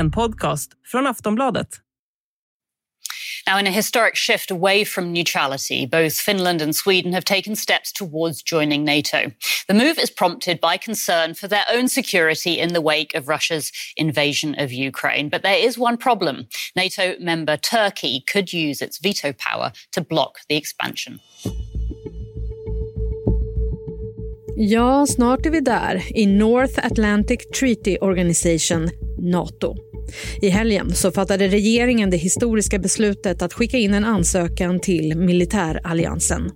en podcast från Aftonbladet. Now, in a historic shift away from neutrality, both Finland and Sweden have taken steps towards joining NATO. The move is prompted by concern for their own security in the wake of Russia's invasion of Ukraine. But there is one problem NATO member Turkey could use its veto power to block the expansion. Ja, snart är vi där i North Atlantic Treaty Organization, NATO. I helgen så fattade regeringen det historiska beslutet att skicka in en ansökan till militäralliansen.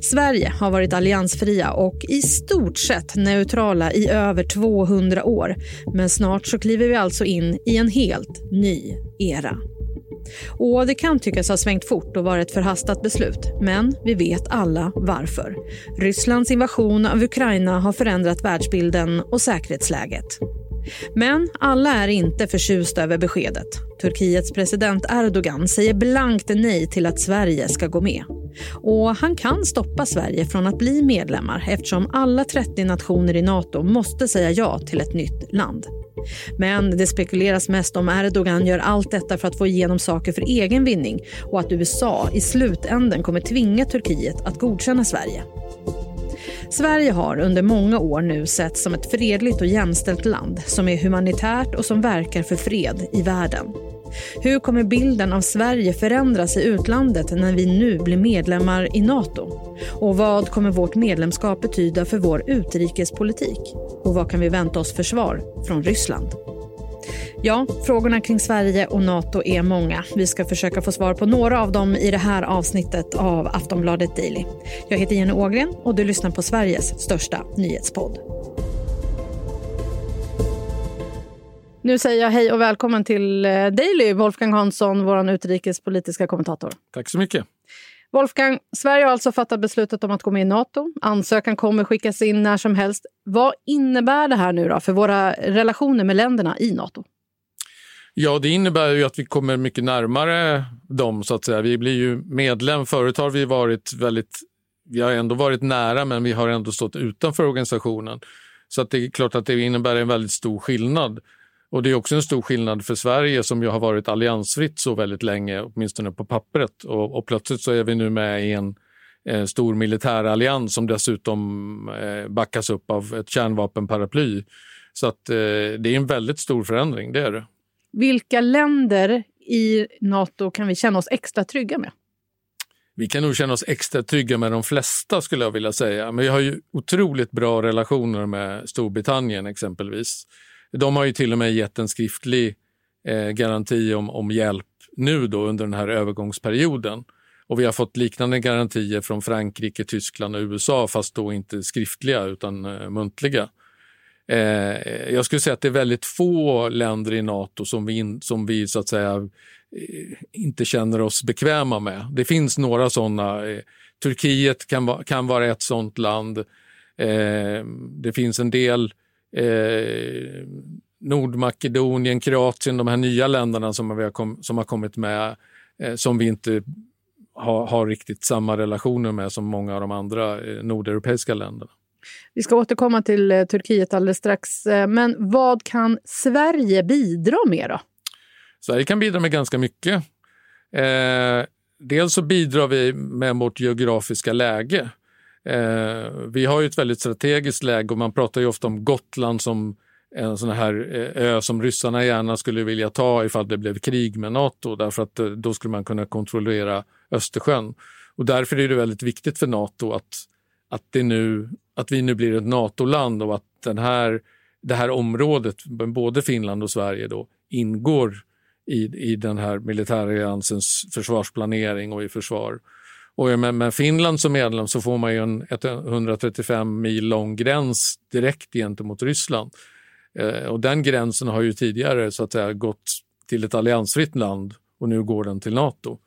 Sverige har varit alliansfria och i stort sett neutrala i över 200 år. Men snart så kliver vi alltså in i en helt ny era. Och Det kan tyckas ha svängt fort och vara ett förhastat beslut. Men vi vet alla varför. Rysslands invasion av Ukraina har förändrat världsbilden och säkerhetsläget. Men alla är inte förtjusta över beskedet. Turkiets president Erdogan säger blankt nej till att Sverige ska gå med. Och han kan stoppa Sverige från att bli medlemmar eftersom alla 30 nationer i Nato måste säga ja till ett nytt land. Men det spekuleras mest om Erdogan gör allt detta för att få igenom saker för egen vinning och att USA i slutänden kommer tvinga Turkiet att godkänna Sverige. Sverige har under många år nu sett som ett fredligt och jämställt land som är humanitärt och som verkar för fred i världen. Hur kommer bilden av Sverige förändras i utlandet när vi nu blir medlemmar i Nato? Och vad kommer vårt medlemskap betyda för vår utrikespolitik? Och vad kan vi vänta oss för svar från Ryssland? Ja, frågorna kring Sverige och Nato är många. Vi ska försöka få svar på några av dem i det här avsnittet av Aftonbladet Daily. Jag heter Jenny Ågren och du lyssnar på Sveriges största nyhetspodd. Nu säger jag hej och välkommen till eh, Daily, Wolfgang Hansson, vår utrikespolitiska kommentator. Tack så mycket. Wolfgang, Sverige har alltså fattat beslutet om att gå med i Nato. Ansökan kommer skickas in när som helst. Vad innebär det här nu då för våra relationer med länderna i Nato? Ja, det innebär ju att vi kommer mycket närmare dem så att säga. Vi blir ju medlem. Förut har vi varit väldigt, vi har ändå varit nära men vi har ändå stått utanför organisationen. Så att det är klart att det innebär en väldigt stor skillnad. Och det är också en stor skillnad för Sverige som ju har varit alliansfritt så väldigt länge, åtminstone på pappret. Och, och plötsligt så är vi nu med i en eh, stor militärallians som dessutom eh, backas upp av ett kärnvapenparaply. Så att eh, det är en väldigt stor förändring, det är det. Vilka länder i Nato kan vi känna oss extra trygga med? Vi kan nog känna oss extra trygga med de flesta skulle jag vilja säga. Men vi har ju otroligt bra relationer med Storbritannien exempelvis. De har ju till och med gett en skriftlig eh, garanti om, om hjälp nu då under den här övergångsperioden. Och vi har fått liknande garantier från Frankrike, Tyskland och USA fast då inte skriftliga utan eh, muntliga. Eh, jag skulle säga att det är väldigt få länder i Nato som vi, in, som vi så att säga eh, inte känner oss bekväma med. Det finns några sådana. Eh, Turkiet kan, va, kan vara ett sådant land. Eh, det finns en del eh, Nordmakedonien, Kroatien, de här nya länderna som, har, kom, som har kommit med eh, som vi inte har, har, riktigt samma relationer med som många av de andra eh, nordeuropeiska länderna. Vi ska återkomma till eh, Turkiet alldeles strax. Eh, men vad kan Sverige bidra med då? Sverige kan bidra med ganska mycket. Eh, dels så bidrar vi med vårt geografiska läge. Eh, vi har ju ett väldigt strategiskt läge och man pratar ju ofta om Gotland som en sån här eh, ö som ryssarna gärna skulle vilja ta ifall det blev krig med Nato därför att då skulle man kunna kontrollera Östersjön. Och därför är det väldigt viktigt för Nato att, att det nu att vi nu blir ett NATO-land och att den här, det här området, både Finland och Sverige, då, ingår i, i den här militäralliansens försvarsplanering och i försvar. Och med, med Finland som medlem så får man ju en 135 mil lång gräns direkt gentemot Ryssland. Eh, och den gränsen har ju tidigare så att säga gått till ett alliansfritt land och nu går den till Nato.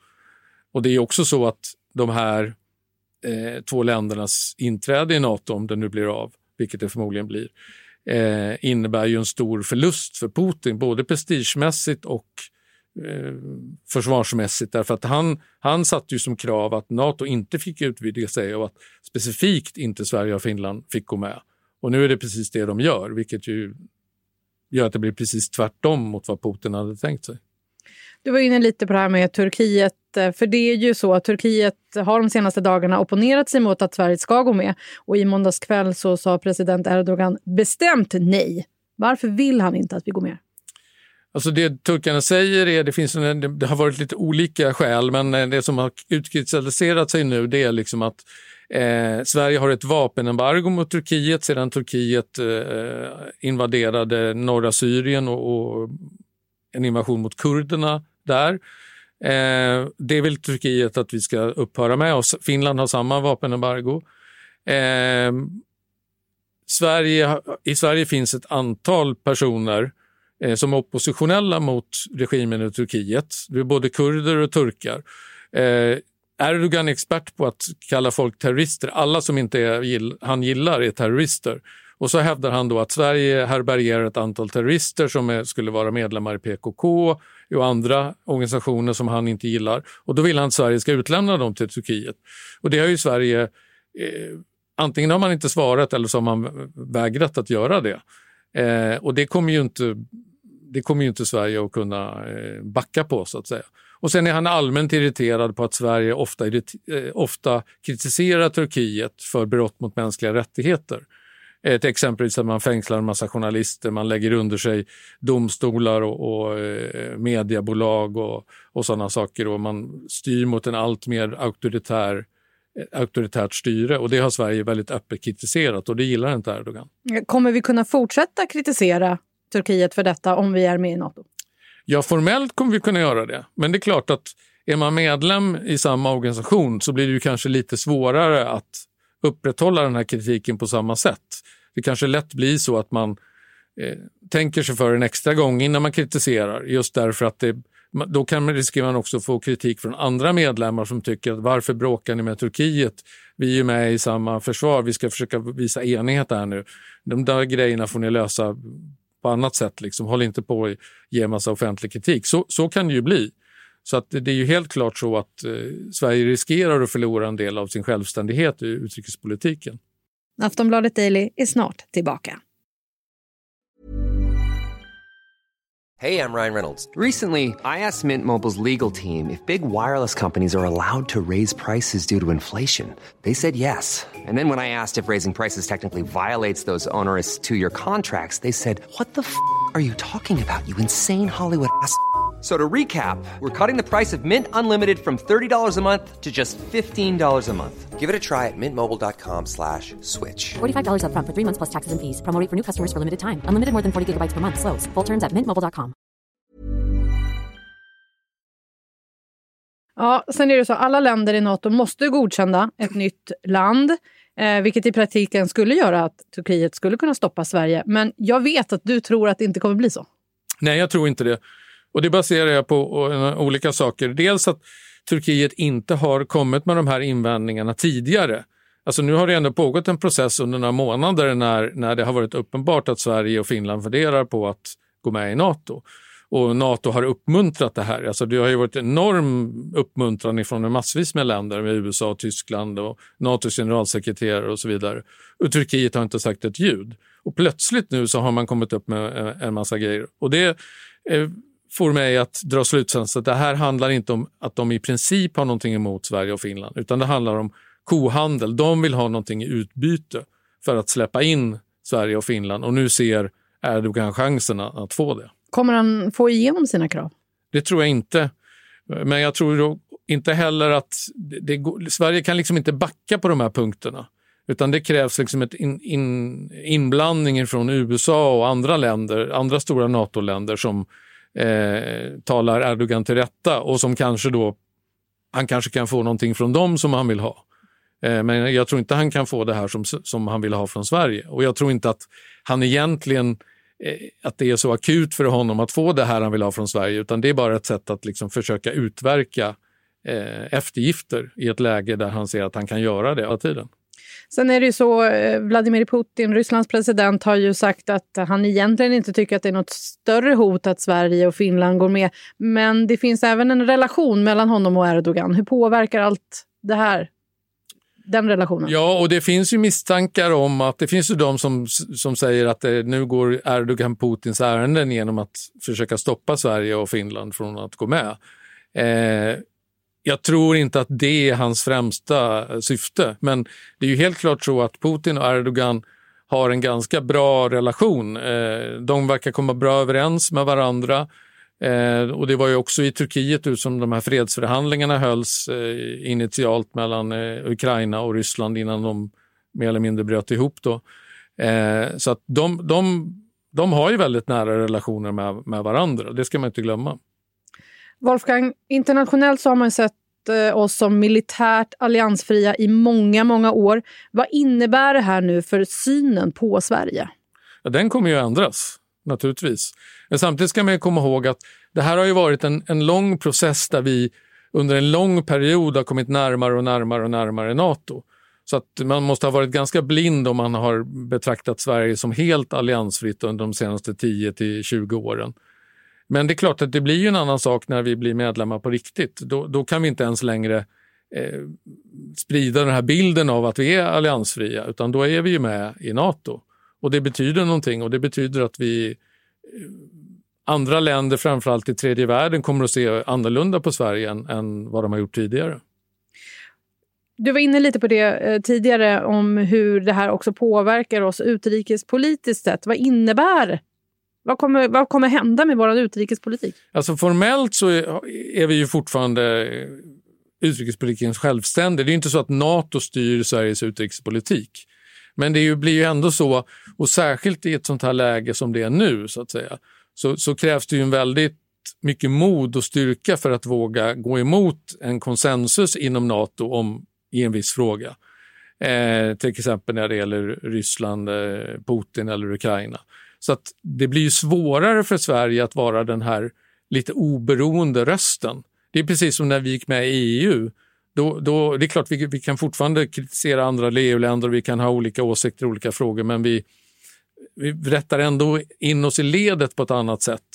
Och det är också så att de här eh, två ländernas inträde i Nato, om det nu blir av, vilket det förmodligen blir, eh, innebär ju en stor förlust för Putin, både prestigemässigt och eh, försvarsmässigt. Därför att han, han satte ju som krav att Nato inte fick utvidga sig och att specifikt inte Sverige och Finland fick gå med. Och nu är det precis det de gör, vilket ju gör att det blir precis tvärtom mot vad Putin hade tänkt sig. Du var inne lite på det här med Turkiet. Eh, för det är ju så att Turkiet har de senaste dagarna opponerat sig mot att Sverige ska gå med. Och i måndags kväll så sa president Erdogan bestämt nej. Varför vill han inte att vi går med? Alltså det turkarna säger är, det, finns en, det har varit lite olika skäl, men eh, det som har utkristalliserat sig nu det är liksom att eh, Sverige har ett vapenembargo mot Turkiet sedan Turkiet eh, invaderade norra Syrien och, och, en invasion mot kurderna där. Eh, det vill Turkiet att vi ska upphöra med och Finland har samma vapenembargo. Eh, Sverige, I Sverige finns ett antal personer eh, som är oppositionella mot regimen i Turkiet. Det är både kurder och turkar. Eh, Erdogan är expert på att kalla folk terrorister. Alla som inte är, han gillar är terrorister. Och så hävdar han då att Sverige härbärgerar ett antal terrorister som är, skulle vara medlemmar i PKK och andra organisationer som han inte gillar. Och då vill han att Sverige ska utlämna dem till Turkiet. Och det har ju Sverige eh, antingen har man inte svarat eller så har man vägrat att göra det. Eh, och det kommer ju inte, det kommer ju inte Sverige att kunna eh, backa på så att säga. Och sen är han allmänt irriterad på att Sverige ofta, eh, ofta kritiserar Turkiet för brott mot mänskliga rättigheter. Ett exempel är att man fängslar en massa journalister, man lägger under sig domstolar och, och eh, mediebolag och, och sådana saker och man styr mot en allt mer auktoritär auktoritärt styre och det har Sverige väldigt öppet kritiserat och det gillar inte Erdogan. Kommer vi kunna fortsätta kritisera Turkiet för detta om vi är med i Nato? Ja, formellt kommer vi kunna göra det. Men det är klart att är man medlem i samma organisation så blir det ju kanske lite svårare att upprätthålla den här kritiken på samma sätt. Det kanske lätt blir så att man eh, tänker sig för en extra gång innan man kritiserar just därför att det då kan man, riskera man också få kritik från andra medlemmar som tycker att varför bråkar ni med Turkiet? Vi är ju med i samma försvar, vi ska försöka visa enighet här nu. De där grejerna får ni lösa på annat sätt, liksom. håll inte på att ge massa offentlig kritik. Så, så kan det ju bli. Så att det är ju helt klart så att eh, Sverige riskerar att förlora en del av sin självständighet i utrikespolitiken. Aftonbladet Daily är snart tillbaka. Hej, jag Ryan Reynolds. Recently, I asked Mint Mobiles legal team if big wireless companies are allowed to raise prices due to inflation. They said yes. And then when I asked if raising prices technically violates those onerous two-year contracts, they said, what the f*** are you talking about, you insane Hollywood ass?" So to recap, we're cutting the price of Mint Unlimited from $30 a month to just $15 a month. Give it a try at mintmobile.com slash switch. $45 up front for three months plus taxes and fees. Promoting for new customers for limited time. Unlimited more than 40 gigabytes per month. Slows. Full terms at mintmobile.com. Ja, sen är det så alla länder i Nato måste godkänna ett nytt land. Eh, vilket i praktiken skulle göra att Turkiet skulle kunna stoppa Sverige. Men jag vet att du tror att det inte kommer bli så. Nej, jag tror inte det. Och det baserar jag på eh, olika saker. Dels att Turkiet inte har kommit med de här invändningarna tidigare. Alltså nu har det ändå pågått en process under några månader när, när det har varit uppenbart att Sverige och Finland funderar på att gå med i Nato. Och Nato har uppmuntrat det här. Alltså det har ju varit enorm uppmuntran från massvis med länder, med USA, och Tyskland och Natos generalsekreterare och så vidare. Och Turkiet har inte sagt ett ljud. Och plötsligt nu så har man kommit upp med eh, en massa grejer. Och det eh, får mig att dra slutsatsen att det här handlar inte om att de i princip har någonting emot Sverige och Finland, utan det handlar om kohandel. De vill ha någonting i utbyte för att släppa in Sverige och Finland och nu ser Erdogan chansen att få det. Kommer han få igenom sina krav? Det tror jag inte. Men jag tror inte heller att det, det, Sverige kan liksom inte backa på de här punkterna. Utan det krävs liksom ett in, in, inblandning från USA och andra länder, andra stora NATO-länder som eh, talar Erdogan till rätta och som kanske då, han kanske kan få någonting från dem som han vill ha. Eh, men jag tror inte han kan få det här som, som han vill ha från Sverige. Och jag tror inte att han egentligen eh, att det är så akut för honom att få det här han vill ha från Sverige, utan det är bara ett sätt att liksom försöka utverka eh, eftergifter i ett läge där han ser att han kan göra det hela tiden. Sen är det ju så, eh, Vladimir Putin, Rysslands president, har ju sagt att han egentligen inte tycker att det är något större hot att Sverige och Finland går med. Men det finns även en relation mellan honom och Erdogan. Hur påverkar allt det här den relationen? Ja, och det finns ju misstankar om att det finns ju de som, som säger att det, nu går Erdogan Putins ärenden genom att försöka stoppa Sverige och Finland från att gå med. Eh, jag tror inte att det är hans främsta eh, syfte, men det är ju helt klart så att Putin och Erdogan har en ganska bra relation. Eh, de verkar komma bra överens med varandra. Eh, och det var ju också i Turkiet som de här fredsförhandlingarna hölls initialt mellan Ukraina och Ryssland innan de mer eller mindre bröt ihop. Då. Så att de, de, de har ju väldigt nära relationer med, med varandra, det ska man inte glömma. Wolfgang, internationellt så har man sett eh, oss som militärt alliansfria i många, många år. Vad innebär det här nu för synen på Sverige? Ja, den kommer ju att ändras naturligtvis. Men samtidigt ska man komma ihåg att det här har ju varit en, en lång process där vi under en lång period har kommit närmare och närmare och närmare Nato. Så att man måste ha varit ganska blind om man har betraktat Sverige som helt alliansfritt under de senaste 10 till 20 åren. Men det är klart att det blir en annan sak när vi blir medlemmar på riktigt. Då, då kan vi inte ens längre eh, sprida den här bilden av att vi är alliansfria, utan då är vi ju med i Nato. Och det betyder någonting och det betyder att vi eh, andra länder, framförallt i tredje världen, kommer att se annorlunda på Sverige än, än vad de har gjort tidigare. Du var inne lite på det eh, tidigare om hur det här också påverkar oss utrikespolitiskt sett. Vad innebär vad kommer, vad kommer hända med vår utrikespolitik? Alltså formellt så är, vi ju fortfarande eh, utrikespolitikens självständiga. Det är inte så att Nato styr Sveriges utrikespolitik. Men det blir ju ändå så, och särskilt i ett sånt här läge som det är nu, så att säga, så, så krävs det ju en väldigt mycket mod och styrka för att våga gå emot en konsensus inom Nato om, i en viss fråga. Eh, till exempel när det gäller Ryssland, eh, Putin eller Ukraina. Så att det blir ju svårare för Sverige att vara den här lite oberoende rösten. Det är precis som när vi gick med i EU. Då, då, det är klart vi, vi kan fortfarande kritisera andra EU-länder och vi kan ha olika åsikter i olika frågor men vi, vi rättar ändå in oss i ledet på ett annat sätt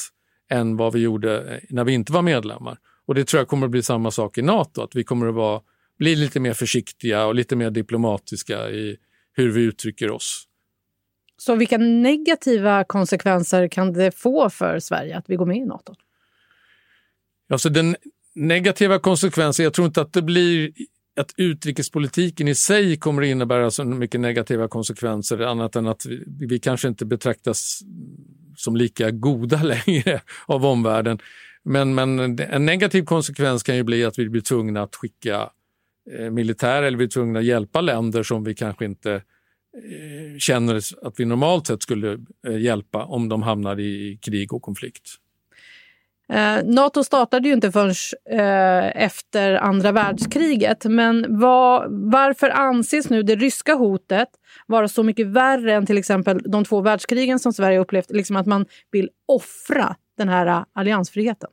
än vad vi gjorde eh, när vi inte var medlemmar. Och det tror jag kommer att bli samma sak i Nato, att vi kommer att vara, bli lite mer försiktiga och lite mer diplomatiska i hur vi uttrycker oss. Så vilka negativa konsekvenser kan det få för Sverige att vi går med i Nato? Alltså den negativa konsekvensen, jag tror inte att det blir att utrikespolitiken i sig kommer att innebära så mycket negativa konsekvenser annat än att vi, vi kanske inte betraktas som lika goda längre av omvärlden. Men, men en negativ konsekvens kan ju bli att vi blir tvungna att skicka eh, militär eller vi är tvungna att hjälpa länder som vi kanske inte Eh, känner att vi normalt sett skulle eh, hjälpa om de hamnar i krig och konflikt. Eh, Nato startade ju inte förrän eh, efter andra världskriget. Men var, varför anses nu det ryska hotet vara så mycket värre än till exempel de två världskrigen som Sverige upplevt? Liksom att man vill offra den här uh, alliansfriheten.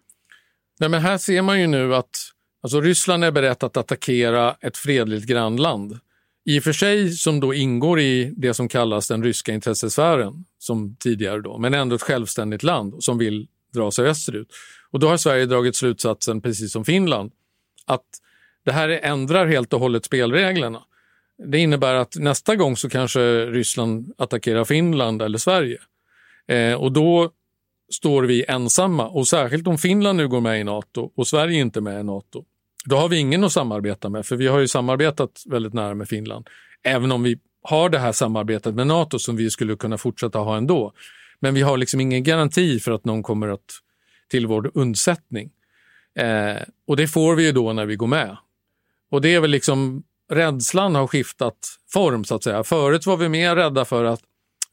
Nej, men här ser man ju nu att alltså Ryssland är berett att attackera ett fredligt grannland i och för sig som då ingår i det som kallas den ryska intressesfären som tidigare då, men ändå ett självständigt land som vill dra sig österut. Och då har Sverige dragit slutsatsen, precis som Finland, att det här ändrar helt och hållet spelreglerna. Det innebär att nästa gång så kanske Ryssland attackerar Finland eller Sverige. Eh, och då står vi ensamma och särskilt om Finland nu går med i Nato och Sverige inte med i Nato då har vi ingen att samarbeta med, för vi har ju samarbetat väldigt nära med Finland. Även om vi har det här samarbetet med Nato som vi skulle kunna fortsätta ha ändå. Men vi har liksom ingen garanti för att någon kommer att till vår undsättning. Eh, och det får vi ju då när vi går med. Och det är väl liksom, rädslan har skiftat form så att säga. Förut var vi mer rädda för att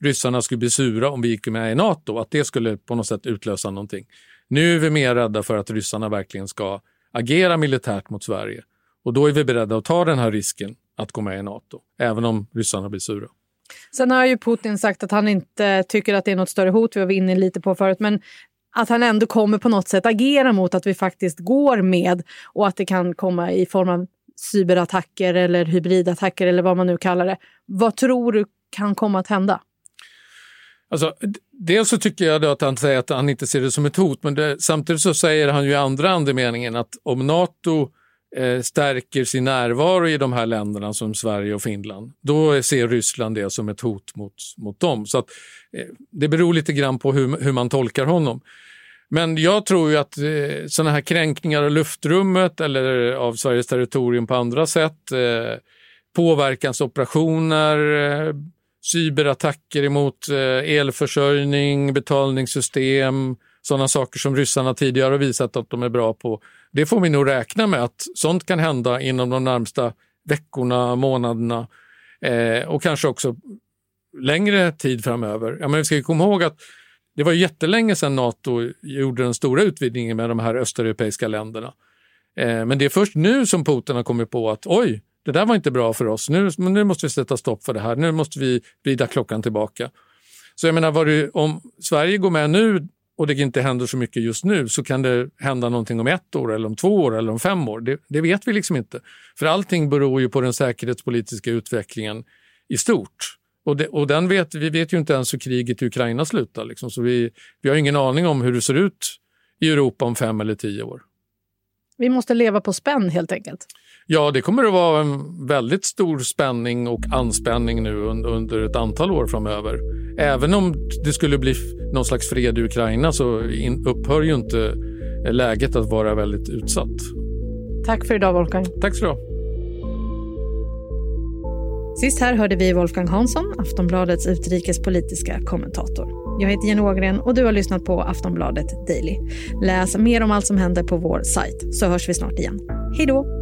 ryssarna skulle bli sura om vi gick med i Nato, att det skulle på något sätt utlösa någonting. Nu är vi mer rädda för att ryssarna verkligen ska agera militärt mot Sverige. Och då är vi beredda att ta den här risken att gå med i Nato, även om ryssarna blir sura. Sen har ju Putin sagt att han inte tycker att det är något större hot, vi var inne lite på förut, men att han ändå kommer på något sätt agera mot att vi faktiskt går med och att det kan komma i form av cyberattacker eller hybridattacker eller vad man nu kallar det. Vad tror du kan komma att hända? Alltså, dels så tycker jag att han säger att han inte ser det som ett hot, men det, samtidigt så säger han ju i andra andemeningen att om Nato eh, stärker sin närvaro i de här länderna som Sverige och Finland, då ser Ryssland det som ett hot mot, mot dem. Så att, eh, det beror lite grann på hur, hur man tolkar honom. Men jag tror ju att eh, sådana här kränkningar av luftrummet eller av Sveriges territorium på andra sätt, eh, påverkansoperationer, eh, cyberattacker emot eh, elförsörjning, betalningssystem, sådana saker som ryssarna tidigare har visat att de är bra på. Det får vi nog räkna med att sånt kan hända inom de närmsta veckorna, månaderna eh, och kanske också längre tid framöver. Ja, men vi ska komma ihåg att det var jättelänge sedan Nato gjorde den stora utvidgningen med de här östeuropeiska länderna. Eh, men det är först nu som Putin har kommit på att oj, det där var inte bra för oss. Nu, nu måste vi sätta stopp för det här. Nu måste vi vrida klockan tillbaka. Så jag menar, det, om Sverige går med nu och det inte händer så mycket just nu så kan det hända någonting om ett år eller om två år eller om fem år. Det, det vet vi liksom inte. För allting beror ju på den säkerhetspolitiska utvecklingen i stort. Och, det, och den vet, vi vet ju inte ens hur kriget i Ukraina slutar. Liksom. Så vi, vi har ingen aning om hur det ser ut i Europa om fem eller tio år. Vi måste leva på spänn helt enkelt. Ja, det kommer att vara en väldigt stor spänning och anspänning nu under ett antal år framöver. Även om det skulle bli någon slags fred i Ukraina så upphör ju inte läget att vara väldigt utsatt. Tack för idag Wolfgang. Tack så du Sist här hörde vi Wolfgang Hansson, Aftonbladets utrikespolitiska kommentator. Jag heter Jenny Ågren och du har lyssnat på Aftonbladet Daily. Läs mer om allt som händer på vår sajt så hörs vi snart igen. Hej då!